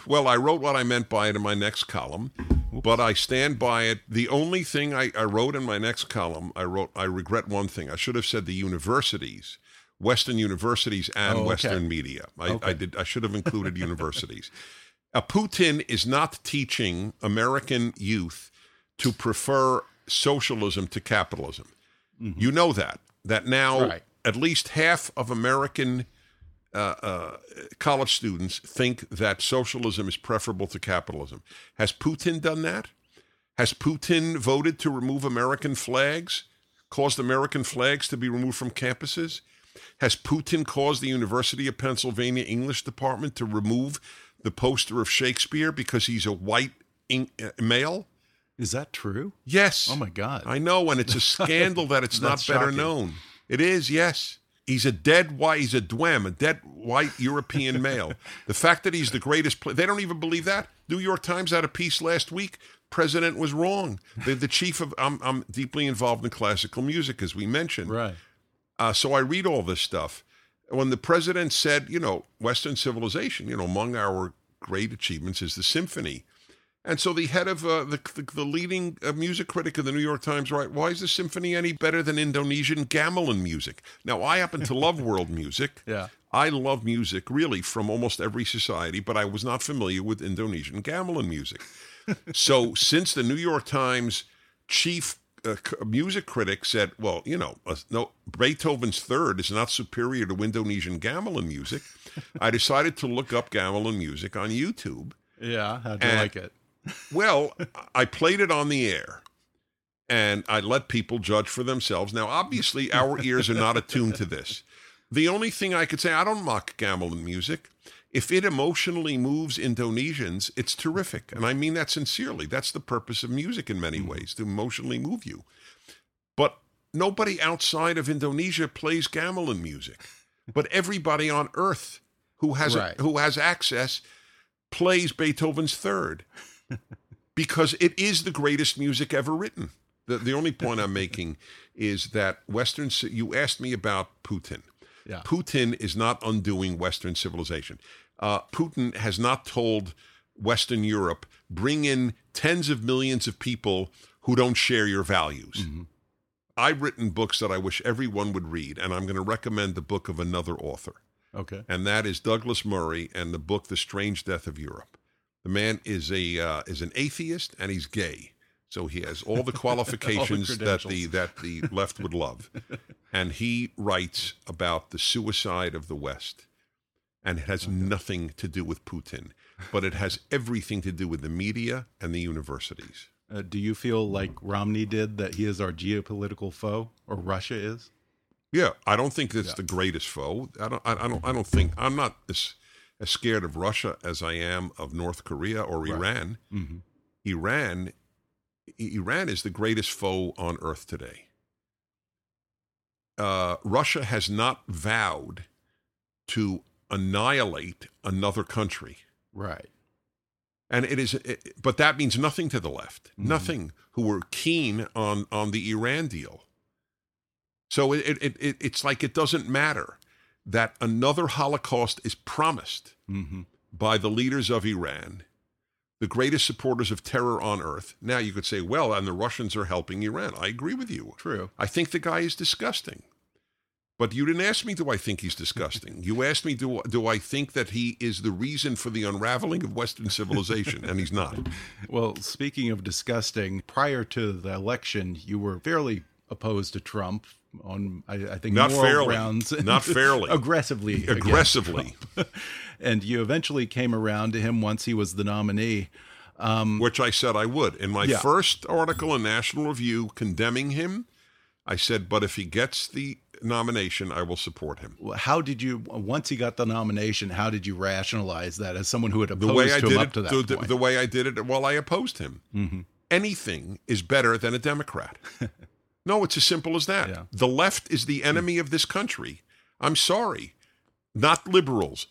Speaker 3: Well, I wrote what I meant by it in my next column, but I stand by it. The only thing I, I wrote in my next column, I wrote, I regret one thing. I should have said the universities, Western universities and
Speaker 2: Oh, okay.
Speaker 3: Western media. I,
Speaker 2: Okay.
Speaker 3: I did. I should have included universities. Uh, Putin is not teaching American youth to prefer socialism to capitalism. You know that. That now
Speaker 2: Mm-hmm. Right.
Speaker 3: at least half of American uh, uh, college students think that socialism is preferable to capitalism. Has Putin done that? Has Putin voted to remove American flags, caused American flags to be removed from campuses? Has Putin caused the University of Pennsylvania English department to remove the poster of Shakespeare because he's a white in- uh, male?
Speaker 2: Is that true?
Speaker 3: Yes.
Speaker 2: Oh my God.
Speaker 3: I know, and it's a scandal that it's not better
Speaker 2: shocking.
Speaker 3: known. It is, yes. He's a dead white, he's a dwem, a dead white European male. The fact that he's the greatest player, they don't even believe that. New York Times had a piece last week. President was wrong. The, the chief of, I'm, I'm deeply involved in classical music, as we mentioned.
Speaker 2: Right.
Speaker 3: Uh, so I read all this stuff. When the president said, you know, Western civilization, you know, among our great achievements is the symphony. And so the head of uh, the, the the leading uh, music critic of the New York Times, right? Why is the symphony any better than Indonesian gamelan music? Now, I happen to love world music.
Speaker 2: Yeah.
Speaker 3: I love music really from almost every society, but I was not familiar with Indonesian gamelan music. so, since the New York Times chief c- music critic said, "Well, you know, uh, no, Beethoven's Third is not superior to Indonesian gamelan music," I decided to look up gamelan music on YouTube.
Speaker 2: Yeah. How'd you
Speaker 3: And-
Speaker 2: like it?
Speaker 3: Well, I played it on the air and I let people judge for themselves. Now, obviously, our ears are not attuned to this. The only thing I could say, I don't mock gamelan music. If it emotionally moves Indonesians, it's terrific. And I mean that sincerely. That's the purpose of music in many mm-hmm. ways, to emotionally move you. But nobody outside of Indonesia plays gamelan music. But everybody on earth who has
Speaker 2: Right.
Speaker 3: who has access plays Beethoven's third because it is the greatest music ever written. The, the only point I'm making is that Western, you asked me about Putin.
Speaker 2: Yeah.
Speaker 3: Putin is not undoing Western civilization. Uh, Putin has not told Western Europe, bring in tens of millions of people who don't share your values. I've written books that I wish everyone would read, and I'm going to recommend the book of another author
Speaker 2: Okay.
Speaker 3: and that is Douglas Murray and the book The Strange Death of Europe. The man is a uh, is an atheist and he's gay, so he has all the qualifications that the that the left would love. And he writes about the suicide of the West, and it has nothing to do with Putin, but it has everything to do with the media and the universities.
Speaker 2: Uh, do you feel like Romney did that he is our geopolitical foe, or Russia is?
Speaker 3: Yeah, I don't think that's
Speaker 2: Yeah.
Speaker 3: the greatest foe. I don't. I, I don't. I don't think I'm not as, as scared of Russia as I am of North Korea or Iran.
Speaker 2: Mm-hmm.
Speaker 3: Iran, Iran is the greatest foe on earth today. Uh, Russia has not vowed to annihilate another country.
Speaker 2: Right.
Speaker 3: And it is, it, but that means nothing to the left.
Speaker 2: Mm-hmm.
Speaker 3: Nothing. Who were keen on on the Iran deal. So it, it, it it's like it doesn't matter that another Holocaust is promised
Speaker 2: hmm
Speaker 3: by the leaders of Iran, the greatest supporters of terror on earth. Now you could say, well, and the Russians are helping Iran. I agree with you.
Speaker 2: True.
Speaker 3: I think the guy is disgusting. But you didn't ask me, do I think he's disgusting? You asked me, do, do I think that he is the reason for the unraveling of Western civilization? And he's not.
Speaker 2: Well, speaking of disgusting, prior to the election, you were fairly opposed to Trump on, I, I think,
Speaker 3: Not fairly.
Speaker 2: grounds.
Speaker 3: Not fairly.
Speaker 2: aggressively.
Speaker 3: Aggressively.
Speaker 2: And you eventually came around to him once he was the nominee.
Speaker 3: which I said I would. In my
Speaker 2: Yeah.
Speaker 3: first article in National Review condemning him, I said, but if he gets the nomination, I will support him.
Speaker 2: How did you, once he got the nomination, how did you rationalize that as someone who had
Speaker 3: The
Speaker 2: opposed
Speaker 3: way I did
Speaker 2: up
Speaker 3: it,
Speaker 2: to that
Speaker 3: the,
Speaker 2: point? Mm-hmm.
Speaker 3: the way I did it, well, I opposed him. Anything is better than a Democrat. no, it's as simple as that.
Speaker 2: Yeah.
Speaker 3: The left is the enemy of this country. I'm sorry, not liberals.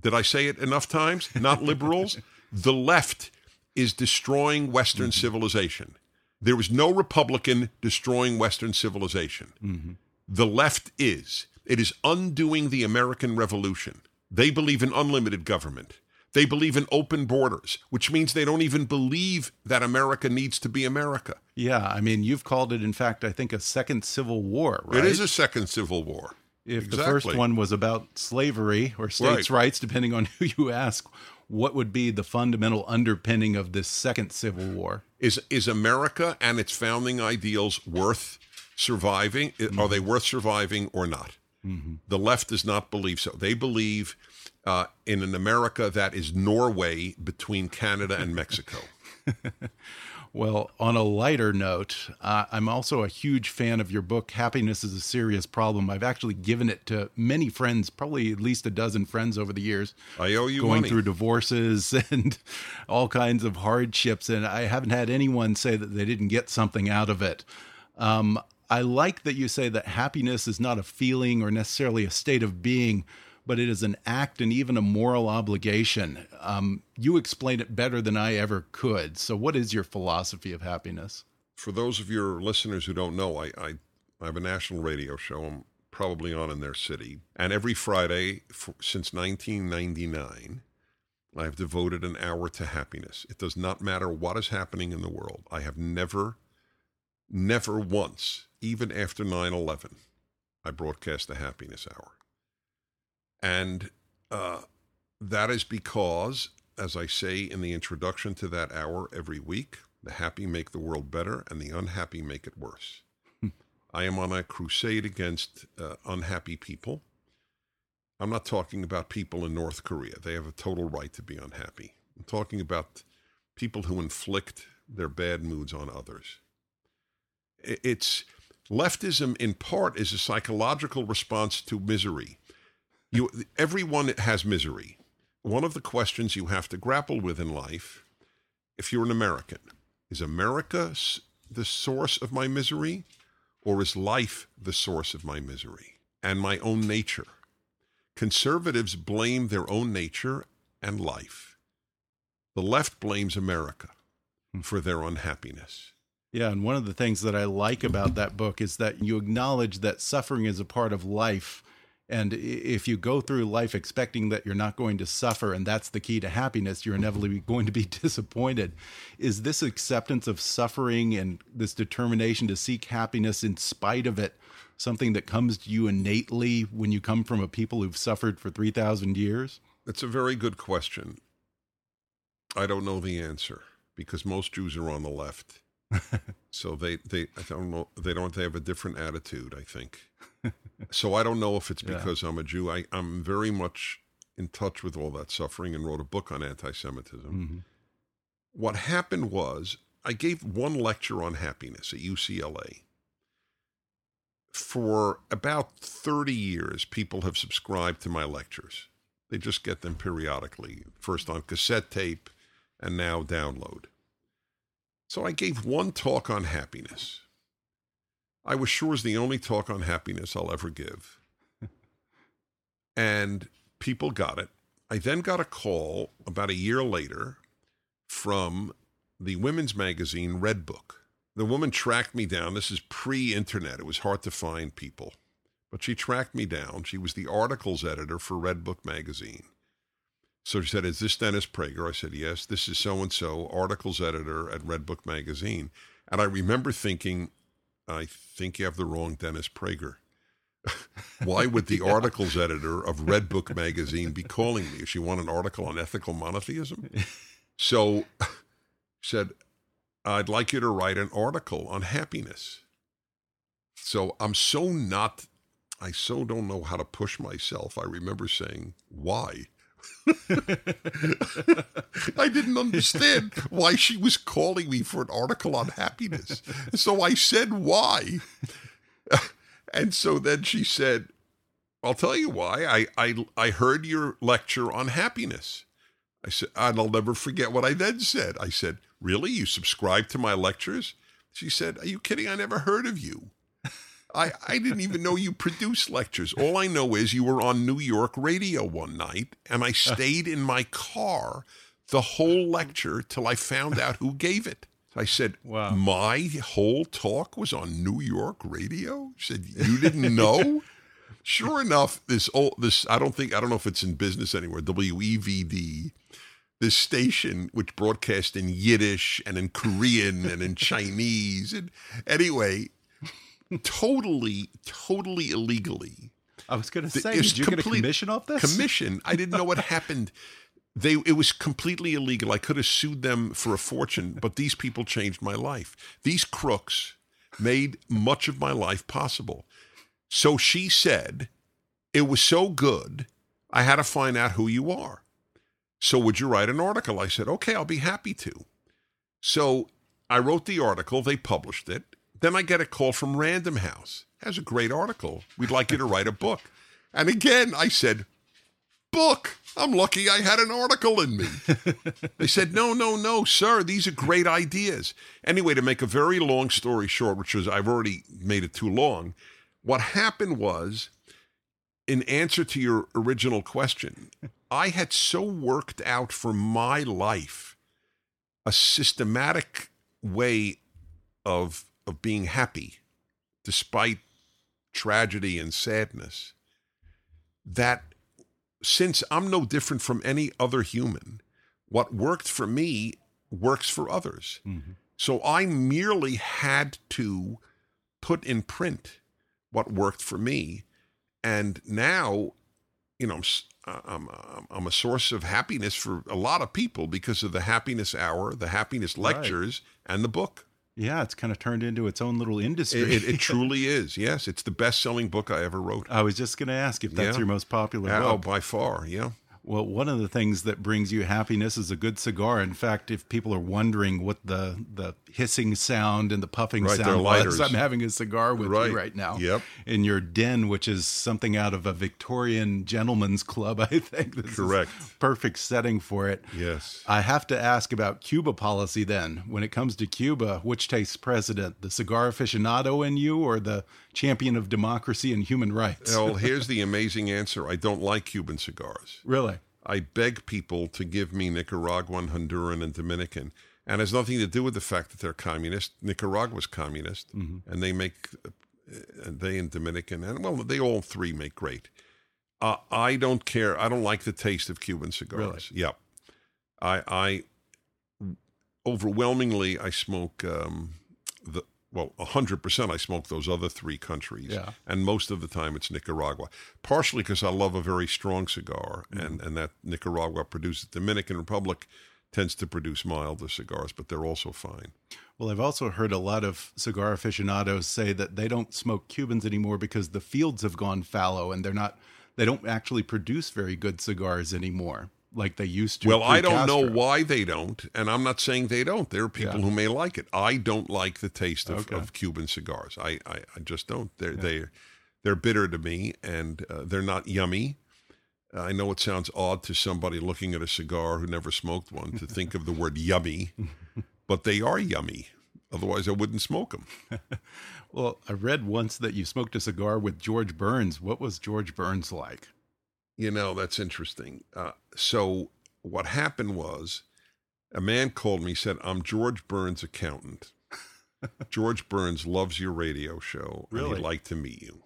Speaker 3: Did I say it enough times? Not liberals. the left is destroying Western
Speaker 2: Mm-hmm.
Speaker 3: civilization. There is no Republican destroying Western civilization.
Speaker 2: Mm-hmm.
Speaker 3: The left is. It is undoing the American Revolution. They believe in unlimited government. They believe in open borders, which means they don't even believe that America needs to be America.
Speaker 2: yeah, I mean, you've called it, in fact, I think, a second civil war, right?
Speaker 3: It is a second civil war.
Speaker 2: If the first one was about slavery or states'
Speaker 3: Right.
Speaker 2: rights, depending on who you ask, what would be the fundamental underpinning of this second civil war?
Speaker 3: Is is America and its founding ideals worth surviving? Are they worth surviving or not? Mm-hmm. The left does not believe so. They believe uh, in an America that is Norway between Canada and Mexico.
Speaker 2: Well, on a lighter note, uh, I'm also a huge fan of your book, Happiness is a Serious Problem. I've actually given it to many friends, probably at least a dozen friends over the years.
Speaker 3: I owe you
Speaker 2: going
Speaker 3: money.
Speaker 2: through divorces and all kinds of hardships, and I haven't had anyone say that they didn't get something out of it. Um, I like that you say that happiness is not a feeling or necessarily a state of being, but it is an act and even a moral obligation. Um, you explain it better than I ever could. So, what is your philosophy of happiness?
Speaker 3: For those of your listeners who don't know, I, I, I have a national radio show. I'm probably on in their city. And every Friday for, since 1999, I've devoted an hour to happiness. It does not matter what is happening in the world. I have never, never once, even after 9 11, I broadcast the happiness hour. And uh, that is because, as I say in the introduction to that hour every week, the happy make the world better and the unhappy make it worse. I am on a crusade against uh, unhappy people. I'm not talking about people in North Korea. They have a total right to be unhappy. I'm talking about people who inflict their bad moods on others. It's leftism in part is a psychological response to misery. You, everyone has misery. One of the questions you have to grapple with in life, if you're an American, is America the source of my misery, or is life the source of my misery and my own nature? Conservatives blame their own nature and life. The left blames America hmm. for their unhappiness.
Speaker 2: Yeah, and one of the things that I like about that book is that you acknowledge that suffering is a part of life. And if you go through life expecting that you're not going to suffer and that's the key to happiness, you're inevitably going to be disappointed. Is this acceptance of suffering and this determination to seek happiness in spite of it something that comes to you innately when you come from a people who've suffered for 3,000 years?
Speaker 3: That's a very good question. I don't know the answer because most Jews are on the left. so they, they I don't know they don't they have a different attitude, I think. So I don't know if it's
Speaker 2: Yeah.
Speaker 3: because I'm a Jew. I, I'm very much in touch with all that suffering and wrote a book on anti-Semitism.
Speaker 2: Mm-hmm.
Speaker 3: What happened was I gave one lecture on happiness at UCLA. For about 30 years, people have subscribed to my lectures. They just get them periodically, first on cassette tape and now download. So I gave one talk on happiness. I was sure it's the only talk on happiness I'll ever give. and people got it. I then got a call about a year later from the women's magazine Redbook. The woman tracked me down. This is pre internet, it was hard to find people. But she tracked me down. She was the articles editor for Redbook magazine. So she said, Is this Dennis Prager? I said, Yes, this is so and so, articles editor at Redbook magazine. And I remember thinking, I think you have the wrong Dennis Prager. Why would the yeah. articles editor of Redbook magazine be calling me? If she want an article on ethical monotheism? So said, I'd like you to write an article on happiness. So I'm so not, I so don't know how to push myself. I remember saying, why? I didn't understand why she was calling me for an article on happiness. So I said, why? And so then she said, I'll tell you why. I, I, I heard your lecture on happiness. I said, and I'll never forget what I then said. I said, Really? You subscribe to my lectures? She said, Are you kidding? I never heard of you. I, I didn't even know you produced lectures. All I know is you were on New York radio one night, and I stayed in my car the whole lecture till I found out who gave it. I said, wow. My whole talk was on New York radio? She said, You didn't know? sure enough, this old, this, I don't think, I don't know if it's in business anywhere, WEVD, this station which broadcast in Yiddish and in Korean and in Chinese. And anyway, totally, totally illegally.
Speaker 2: I was going to say, did you complete, get a commission off this?
Speaker 3: Commission. I didn't know what happened. They it was completely illegal. I could have sued them for a fortune, but these people changed my life. These crooks made much of my life possible. So she said, it was so good, I had to find out who you are. So would you write an article? I said, okay, I'll be happy to. So I wrote the article, they published it. Then I get a call from Random House. Has a great article. We'd like you to write a book. And again, I said, book. I'm lucky I had an article in me. they said, no, no, no, sir, these are great ideas. Anyway, to make a very long story short, which was, I've already made it too long, what happened was, in answer to your original question, I had so worked out for my life a systematic way of, of being happy despite tragedy and sadness that since I'm no different from any other human, what worked for me works for others. Mm-hmm. So I merely had to put in print what worked for me. And now, you know, I'm, I'm, I'm, a source of happiness for a lot of people because of the happiness hour, the happiness lectures, right. and the book.
Speaker 2: Yeah, it's kind of turned into its own little industry.
Speaker 3: It, it, it truly is. Yes, it's the best-selling book I ever wrote.
Speaker 2: I was just going to ask if that's yeah. your most popular oh, book.
Speaker 3: Oh, by far, yeah.
Speaker 2: Well, one of the things that brings you happiness is a good cigar. In fact, if people are wondering what the the hissing sound and the puffing
Speaker 3: right,
Speaker 2: sound
Speaker 3: was,
Speaker 2: I'm having a cigar with
Speaker 3: right.
Speaker 2: you right now.
Speaker 3: Yep.
Speaker 2: In your den, which is something out of a Victorian gentleman's club, I think. This
Speaker 3: Correct.
Speaker 2: perfect setting for it.
Speaker 3: Yes.
Speaker 2: I have to ask about Cuba policy then. When it comes to Cuba, which tastes president, the cigar aficionado in you or the champion of democracy and human rights?
Speaker 3: Well, here's the amazing answer. I don't like Cuban cigars.
Speaker 2: Really?
Speaker 3: I beg people to give me Nicaraguan, Honduran, and Dominican. And it has nothing to do with the fact that they're communist. Nicaragua's communist, mm-hmm. and they make, uh, they and Dominican, and well, they all three make great. Uh, I don't care. I don't like the taste of Cuban cigars.
Speaker 2: Really?
Speaker 3: Yep. I, I overwhelmingly, I smoke um, the well, 100% I smoke those other three countries.
Speaker 2: Yeah.
Speaker 3: And most of the time it's Nicaragua. Partially because I love a very strong cigar, mm. and, and that Nicaragua produces. Dominican Republic tends to produce milder cigars, but they're also fine.
Speaker 2: Well, I've also heard a lot of cigar aficionados say that they don't smoke Cubans anymore because the fields have gone fallow and they're not, they don't actually produce very good cigars anymore like they used to.
Speaker 3: Well, I don't Castro. know why they don't, and I'm not saying they don't. There are people yeah. who may like it. I don't like the taste of, okay. of Cuban cigars. I, I, I, just don't. They're yeah. they they're bitter to me, and uh, they're not yummy. I know it sounds odd to somebody looking at a cigar who never smoked one to think of the word yummy, but they are yummy. Otherwise, I wouldn't smoke them.
Speaker 2: well, I read once that you smoked a cigar with George Burns. What was George Burns like?
Speaker 3: You know, that's interesting. Uh, so what happened was A man called me, said, I'm George Burns' accountant. George Burns loves your radio show, and
Speaker 2: Really?
Speaker 3: he'd like to meet you.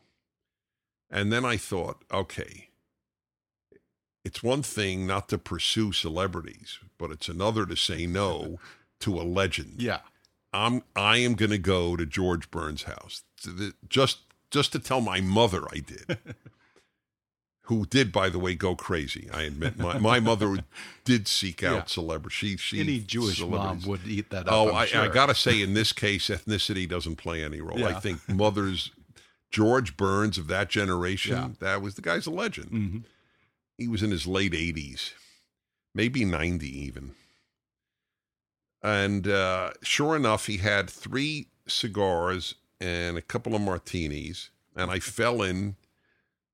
Speaker 3: And then I thought, okay, it's one thing not to pursue celebrities, but it's another to say no to a legend.
Speaker 2: Yeah.
Speaker 3: I'm I am going to go to George Burns' house To the- just just to tell my mother I did. Who did, by the way, go crazy? I admit my, my mother did seek out
Speaker 2: Yeah.
Speaker 3: celebrities. She she
Speaker 2: Any Jewish mom would eat that up.
Speaker 3: Oh, I,
Speaker 2: sure.
Speaker 3: I gotta say, in this case, ethnicity doesn't play any role. I think mothers, George Burns of that generation,
Speaker 2: Yeah.
Speaker 3: that was the guy's a legend.
Speaker 2: Mhm.
Speaker 3: He was in his late 80s, maybe 90 even. And uh, sure enough, he had three cigars and a couple of martinis. And I fell in.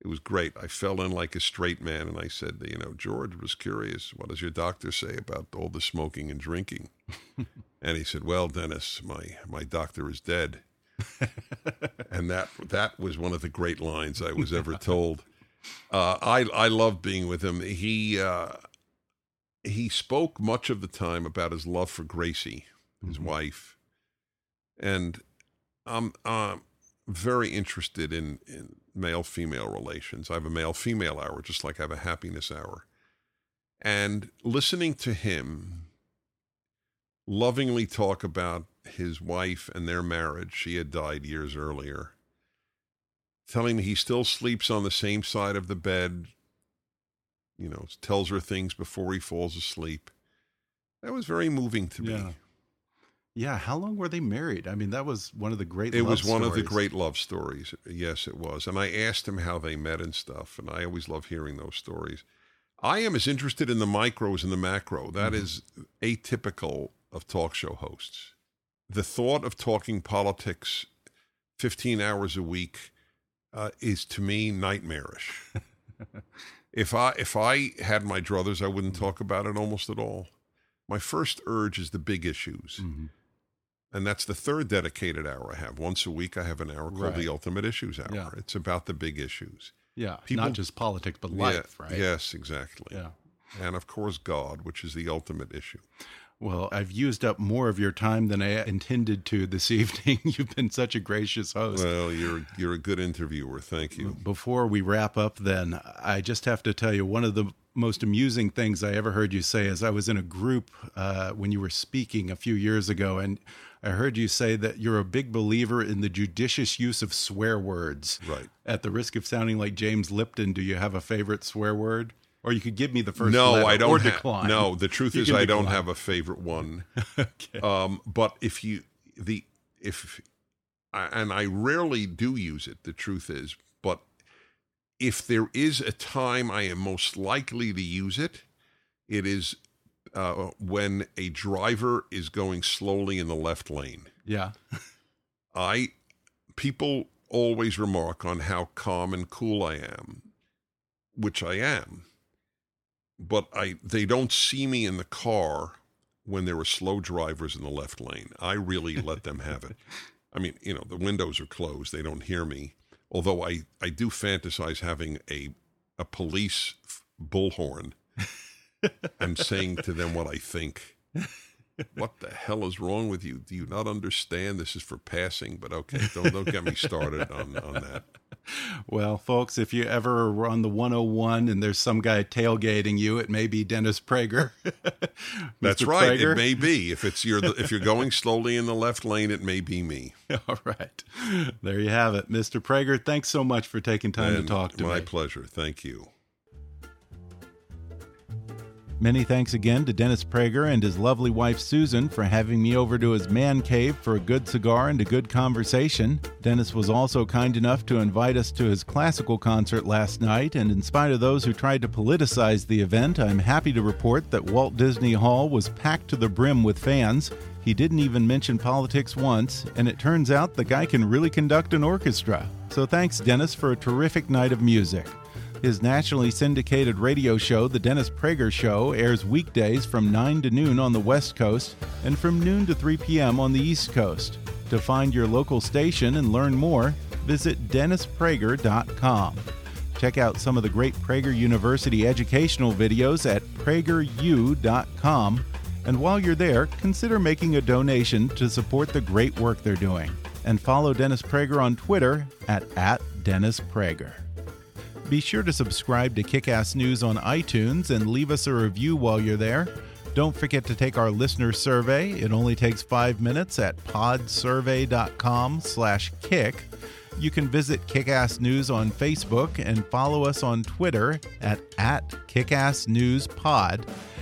Speaker 3: It was great. I fell in like a straight man. And I said, you know, George was curious. What does your doctor say about all the smoking and drinking? and he said, well, Dennis, my, my doctor is dead. and that that was one of the great lines I was ever told. Uh, I I love being with him. He uh, he spoke much of the time about his love for Gracie, his
Speaker 2: Mhm.
Speaker 3: wife, and I'm uh, very interested in in male female relations. I have a male female hour, just like I have a happiness hour, and listening to him lovingly talk about his wife and their marriage. She had died years earlier. Telling me he still sleeps on the same side of the bed, you know, tells her things before he falls asleep. That was very moving to me.
Speaker 2: Yeah. Yeah. How long were they married? I mean, that was one of the great.
Speaker 3: It was one of the great love stories. Yes, it was. And I asked him how they met and stuff, and I always love hearing those stories. I am as interested in the micro as in the macro. That
Speaker 2: Mhm.
Speaker 3: is atypical of talk show hosts. The thought of talking politics 15 hours a week uh, is to me nightmarish. if I if I had my druthers, I wouldn't talk about it almost at all. My first urge is the big issues.
Speaker 2: Mhm.
Speaker 3: And that's the third dedicated hour I have. Once a week, I have an hour called
Speaker 2: Right.
Speaker 3: the Ultimate Issues Hour.
Speaker 2: Yeah.
Speaker 3: It's about the big issues.
Speaker 2: Yeah.
Speaker 3: People-
Speaker 2: Not just politics, but life,
Speaker 3: Yeah,
Speaker 2: right?
Speaker 3: Yes, exactly.
Speaker 2: Yeah.
Speaker 3: And of course, God, which is the ultimate issue.
Speaker 2: Well, I've used up more of your time than I intended to this evening. You've been such a gracious host.
Speaker 3: Well, you're you're a good interviewer. Thank you.
Speaker 2: Before we wrap up, then, I just have to tell you one of the most amusing things I ever heard you say is I was in a group uh, when you were speaking a few years ago, and I heard you say that you're a big believer in the judicious use of swear words.
Speaker 3: Right.
Speaker 2: At the risk of sounding like James Lipton, do you have a favorite swear word? Or you could give me the first
Speaker 3: no,
Speaker 2: letter
Speaker 3: I don't
Speaker 2: or decline.
Speaker 3: No, the truth
Speaker 2: You
Speaker 3: is I don't have a favorite one.
Speaker 2: okay.
Speaker 3: Um, but if you the if I- and I rarely do use it. The truth is, if there is a time I am most likely to use it, it is uh, when a driver is going slowly in the left lane.
Speaker 2: yeah.
Speaker 3: I people always remark on how calm and cool I am, which I am. But I they don't see me in the car when there are slow drivers in the left lane. I really let them have it. I mean, you know, the windows are closed, they don't hear me. Although I I do fantasize having a a police bullhorn and saying to them what I think. What the hell is wrong with you? Do you not understand this is for passing? But okay, don't don't get me started on on that.
Speaker 2: Well, folks, if you ever are on the 101 and there's some guy tailgating you, it may be Dennis Prager.
Speaker 3: That's right.
Speaker 2: Prager?
Speaker 3: It may be if it's your if you're going slowly in the left lane, it may be me.
Speaker 2: All right. There you have it. Mr. Prager, thanks so much for taking time
Speaker 3: And
Speaker 2: to talk to
Speaker 3: my
Speaker 2: me.
Speaker 3: My pleasure. Thank you.
Speaker 2: Many thanks again to Dennis Prager and his lovely wife Susan for having me over to his man cave for a good cigar and a good conversation. Dennis was also kind enough to invite us to his classical concert last night, and in spite of those who tried to politicize the event, I'm happy to report that Walt Disney Hall was packed to the brim with fans. He didn't even mention politics once, and it turns out the guy can really conduct an orchestra. So thanks, Dennis, for a terrific night of music. His nationally syndicated radio show, The Dennis Prager Show, airs weekdays from 9 to noon on the West Coast and from noon to 3 p.m. on the East Coast. To find your local station and learn more, visit DennisPrager.com. Check out some of the great Prager University educational videos at PragerU.com And while you're there, consider making a donation to support the great work they're doing. And follow Dennis Prager on Twitter at, at Dennis Prager. Be sure to subscribe to Kickass News on iTunes and leave us a review while you're there. Don't forget to take our listener survey. It only takes five minutes at podsurvey.com/kick. You can visit Kickass News on Facebook and follow us on Twitter at, at KickassNewsPod.